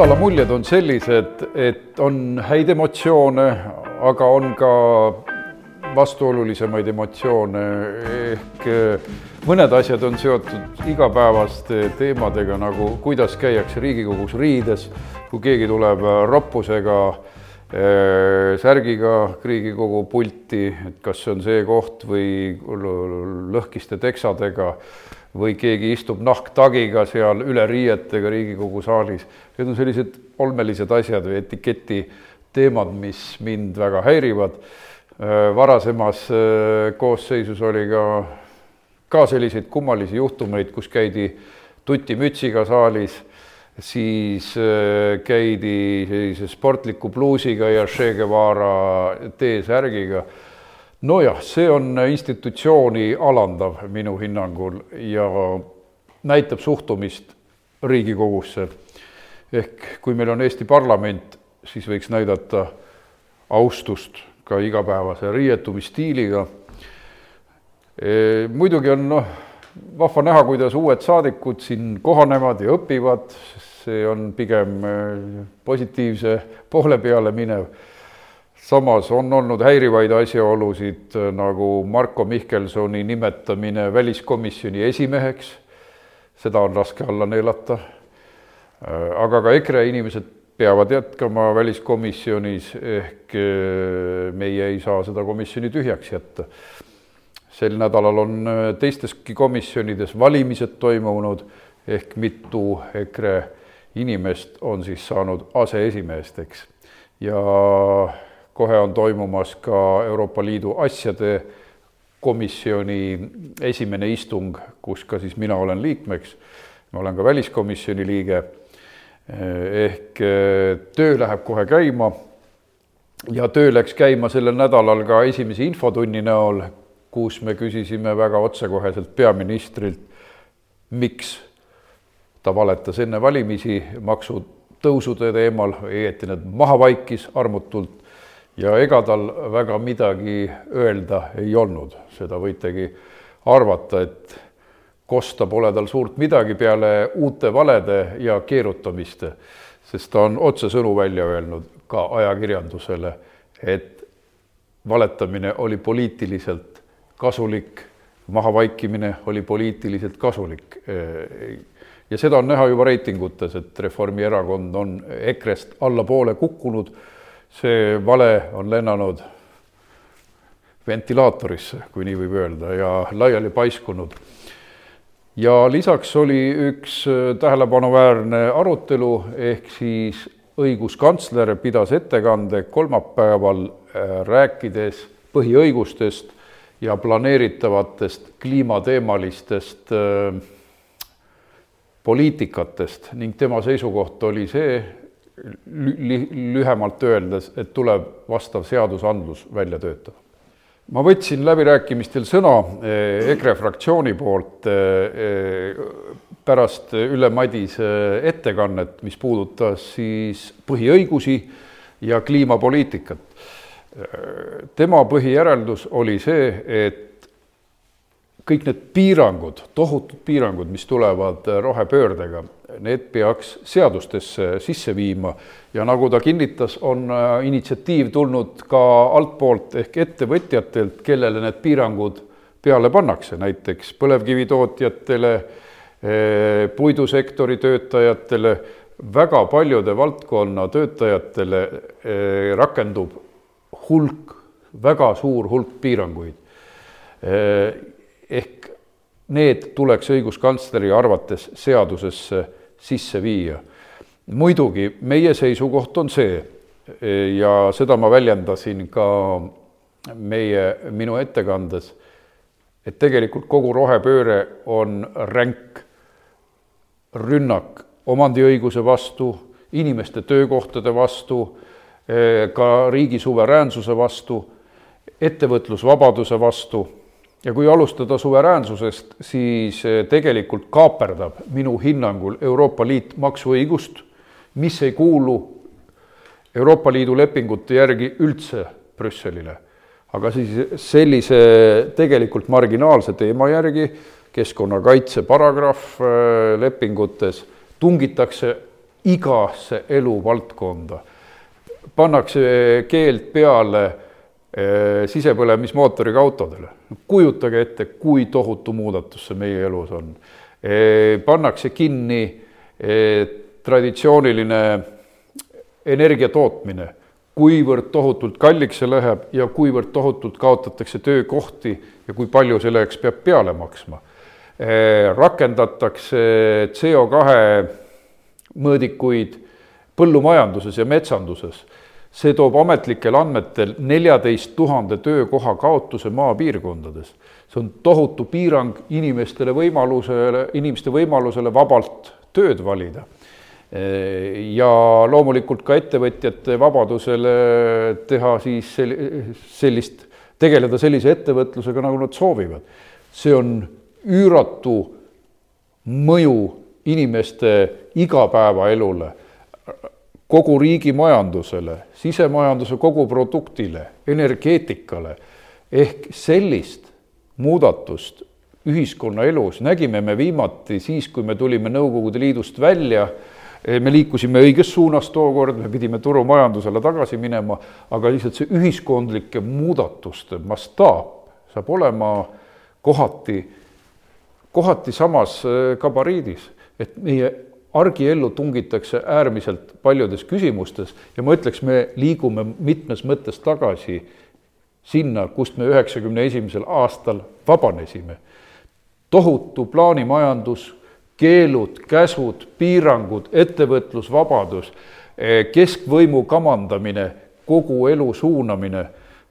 nädala muljed on sellised, et on häid emotsioone, aga on ka vastuolulisemaid emotsioone. Ehk mõned asjad on seotud igapäevaste teemadega, nagu kuidas käiakse Riigikogus riides, kui keegi tuleb roppusega äh, särgiga Riigikogu pulti, et kas see on see koht või lõhkiste teksadega või keegi istub nahktagiga seal üle riietega Riigikogu saalis. Need on sellised olmelised asjad või etiketi teemad, mis mind väga häirivad. varasemas äh, koosseisus oli ka, ka selliseid kummalisi juhtumeid, kus käidi tutimütsiga saalis, siis äh, käidi sellise sportliku pluusiga ja Che Guevara T-särgiga nojah, see on institutsiooni alandav minu hinnangul ja näitab suhtumist Riigikogusse. ehk kui meil on Eesti parlament, siis võiks näidata austust ka igapäevase riietumisstiiliga. E, muidugi on noh, vahva näha, kuidas uued saadikud siin kohanevad ja õpivad, see on pigem e, positiivse poole peale minev samas on olnud häirivaid asjaolusid äh, nagu Marko Mihkelsoni nimetamine väliskomisjoni esimeheks, seda on raske alla neelata, äh, aga ka EKRE inimesed peavad jätkama väliskomisjonis, ehk äh, meie ei saa seda komisjoni tühjaks jätta. sel nädalal on teisteski komisjonides valimised toimunud, ehk mitu EKRE inimest on siis saanud aseesimeesteks. Ja kohe on toimumas ka Euroopa Liidu asjade komisjoni esimene istung, kus ka siis mina olen liikmeks. ma olen ka väliskomisjoni liige. ehk eh, töö läheb kohe käima. ja töö läks käima sellel nädalal ka esimese infotunni näol, kus me küsisime väga otsekoheselt peaministrilt, miks ta valetas enne valimisi maksutõusude teemal, õieti need maha vaikis armutult ja ega tal väga midagi öelda ei olnud, seda võitegi arvata, et kosta pole tal suurt midagi peale uute valede ja keerutamiste, sest ta on otsesõnu välja öelnud ka ajakirjandusele, et valetamine oli poliitiliselt kasulik, mahavaikimine oli poliitiliselt kasulik. ja seda on näha juba reitingutes, et Reformierakond on EKRE-st allapoole kukkunud see vale on lennanud ventilaatorisse, kui nii võib öelda, ja laiali paiskunud. ja lisaks oli üks äh, tähelepanuväärne arutelu, ehk siis õiguskantsler pidas ettekande kolmapäeval, äh, rääkides põhiõigustest ja planeeritavatest kliimateemalistest äh, poliitikatest ning tema seisukoht oli see, lühemalt öeldes, et tuleb vastav seadusandlus välja töötada. ma võtsin läbirääkimistel sõna eh, EKRE fraktsiooni poolt eh, eh, pärast Ülle Madise ettekannet, mis puudutas siis põhiõigusi ja kliimapoliitikat. tema põhijäreldus oli see, et kõik need piirangud, tohutud piirangud, mis tulevad rohepöördega, need peaks seadustesse sisse viima ja nagu ta kinnitas, on äh, initsiatiiv tulnud ka altpoolt ehk ettevõtjatelt, kellele need piirangud peale pannakse, näiteks põlevkivitootjatele, äh, puidusektori töötajatele, väga paljude valdkonna töötajatele äh, rakendub hulk, väga suur hulk piiranguid. Ehk need tuleks õiguskantsleri arvates seadusesse sisse viia. muidugi meie seisukoht on see ja seda ma väljendasin ka meie, minu ettekandes, et tegelikult kogu rohepööre on ränk rünnak omandiõiguse vastu, inimeste töökohtade vastu, ka riigi suveräänsuse vastu, ettevõtlusvabaduse vastu ja kui alustada suveräänsusest, siis eh, tegelikult kaaperdab minu hinnangul Euroopa Liit maksuõigust, mis ei kuulu Euroopa Liidu lepingute järgi üldse Brüsselile. aga siis sellise tegelikult marginaalse teema järgi, keskkonnakaitse paragrahv eh, lepingutes, tungitakse igasse eluvaldkonda. pannakse keeld peale sisepõlemismootoriga autodele. kujutage ette, kui tohutu muudatus see meie elus on eh,. pannakse kinni eh, traditsiooniline energia tootmine, kuivõrd tohutult kalliks see läheb ja kuivõrd tohutult kaotatakse töökohti ja kui palju selleks peab peale maksma. Rakendatakse CO kahe mõõdikuid põllumajanduses ja metsanduses. See toob ametlikel andmetel neljateist tuhande töökoha kaotuse maapiirkondades. see on tohutu piirang inimestele võimalusele, inimeste võimalusele vabalt tööd valida ja loomulikult ka ettevõtjate vabadusele teha siis sellist, tegeleda sellise ettevõtlusega, nagu nad soovivad. see on üüratu mõju inimeste igapäevaelule, kogu riigi majandusele, sisemajanduse koguproduktile, energeetikale. Ehk sellist muudatust ühiskonnaelus nägime me viimati siis, kui me tulime Nõukogude Liidust välja. Me liikusime õiges suunas tookord, me pidime turumajandusele tagasi minema, aga lihtsalt see ühiskondlike muudatuste mastaap saab olema kohati, kohati samas äh, gabariidis, et meie argiellu tungitakse äärmiselt paljudes küsimustes ja ma ütleks, me liigume mitmes mõttes tagasi sinna, kust me üheksakümne esimesel aastal vabanesime. tohutu plaanimajandus keelud, käsud, piirangud, ettevõtlusvabadus, eh, keskvõimu kamandamine, kogu elu suunamine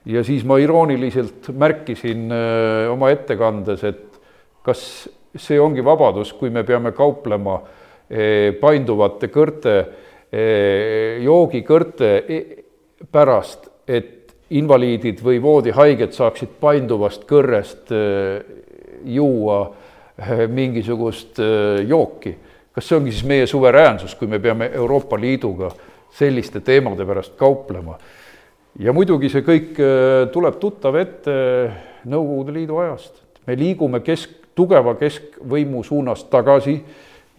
ja siis ma irooniliselt märkisin eh, oma ettekandes, et kas see ongi vabadus, kui me peame kauplema eh, painduvate kõrte, joogikõrte pärast, et invaliidid või voodihaiged saaksid painduvast kõrrest juua Äh, mingisugust jooki. kas see ongi siis meie suveräänsus, kui me peame Euroopa Liiduga selliste teemade pärast kauplema? ja muidugi see kõik tuleb tuttav ette Nõukogude Liidu ajast. me liigume kesk, tugeva keskvõimu suunas tagasi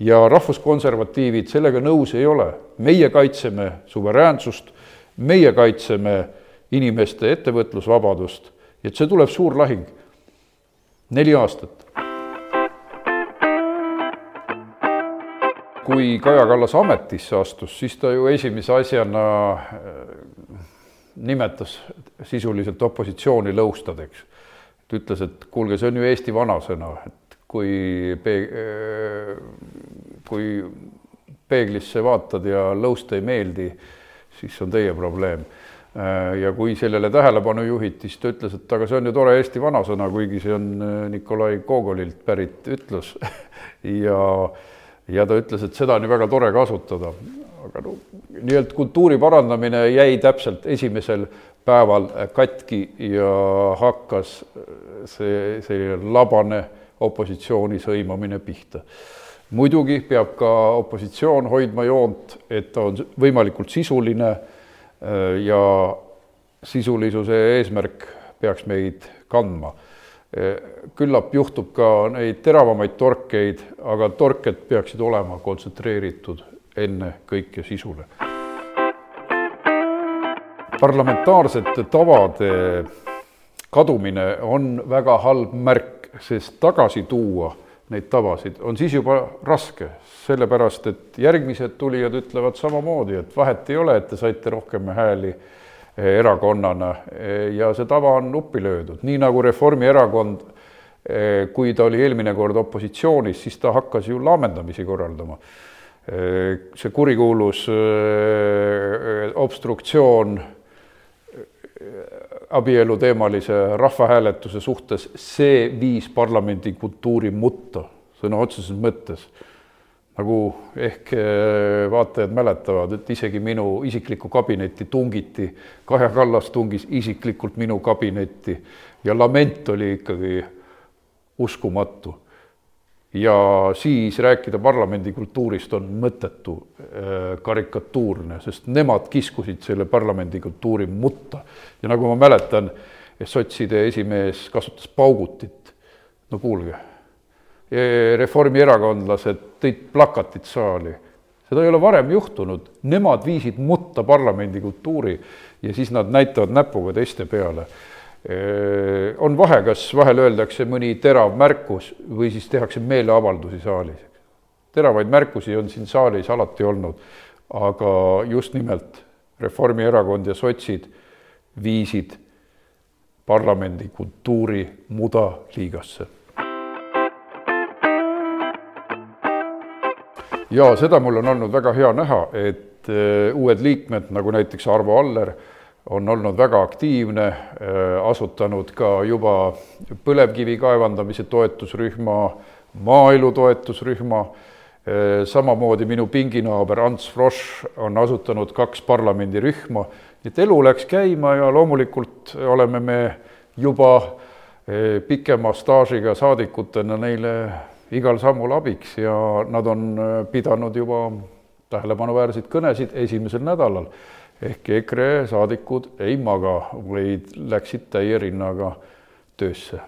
ja rahvuskonservatiivid sellega nõus ei ole. meie kaitseme suveräänsust, meie kaitseme inimeste ettevõtlusvabadust, et see tuleb suur lahing. neli aastat kui Kaja Kallas ametisse astus, siis ta ju esimese asjana äh, nimetas sisuliselt opositsiooni lõustadeks. ta ütles, et kuulge, see on ju Eesti vanasõna, et kui pe-, äh, kui peeglisse vaatad ja lõust ei meeldi, siis on teie probleem. Äh, ja kui sellele tähelepanu juhiti, siis ta ütles, et aga see on ju tore Eesti vanasõna, kuigi see on Nikolai Gogolilt pärit ütlus ja ja ta ütles, et seda on ju väga tore kasutada. aga no nii-öelda kultuuri parandamine jäi täpselt esimesel päeval katki ja hakkas see selline labane opositsiooni sõimamine pihta. Muidugi peab ka opositsioon hoidma joont, et ta on võimalikult sisuline äh, ja sisulisuse eesmärk peaks meid kandma küllap juhtub ka neid teravamaid torkeid, aga torked peaksid olema kontsentreeritud ennekõike sisule. parlamentaarsete tavade kadumine on väga halb märk, sest tagasi tuua neid tavasid on siis juba raske, sellepärast et järgmised tulijad ütlevad samamoodi, et vahet ei ole, et te saite rohkem hääli erakonnana ja see tava on uppi löödud, nii nagu Reformierakond, kui ta oli eelmine kord opositsioonis, siis ta hakkas ju laamendamisi korraldama. see kurikuulus obstruktsioon abieluteemalise rahvahääletuse suhtes, see viis parlamendi kultuuri mutta sõna otseses mõttes nagu ehk äh, vaatajad mäletavad, et isegi minu isiklikku kabinetti tungiti, Kaja Kallas tungis isiklikult minu kabinetti ja lament oli ikkagi uskumatu. Ja siis rääkida parlamendikultuurist on mõttetu, äh, karikatuurne, sest nemad kiskusid selle parlamendikultuuri mutta. ja nagu ma mäletan, sotside esimees kasutas paugutit. no kuulge Reformierakondlased tõid plakatid saali seda ei ole varem juhtunud, nemad viisid mutta parlamendi kultuuri ja siis nad näitavad näpuga teiste peale. On vahe, kas vahel öeldakse mõni terav märkus või siis tehakse meeleavaldusi saalis. teravaid märkusi on siin saalis alati olnud, aga just nimelt Reformierakond ja sotsid viisid parlamendi kultuuri mudaliigasse ja seda mul on olnud väga hea näha, et äh, uued liikmed, nagu näiteks Arvo Aller, on olnud väga aktiivne, äh, asutanud ka juba põlevkivi kaevandamise toetusrühma, maaelu toetusrühma, äh, samamoodi minu pinginaaber Ants Frosch on asutanud kaks parlamendirühma, et elu läks käima ja loomulikult oleme me juba pikema staažiga saadikutena neile igal sammul abiks ja nad on äh, pidanud juba tähelepanuväärseid kõnesid esimesel nädalal. Ehk EKRE saadikud ei maga, vaid läksid täie rinnaga töösse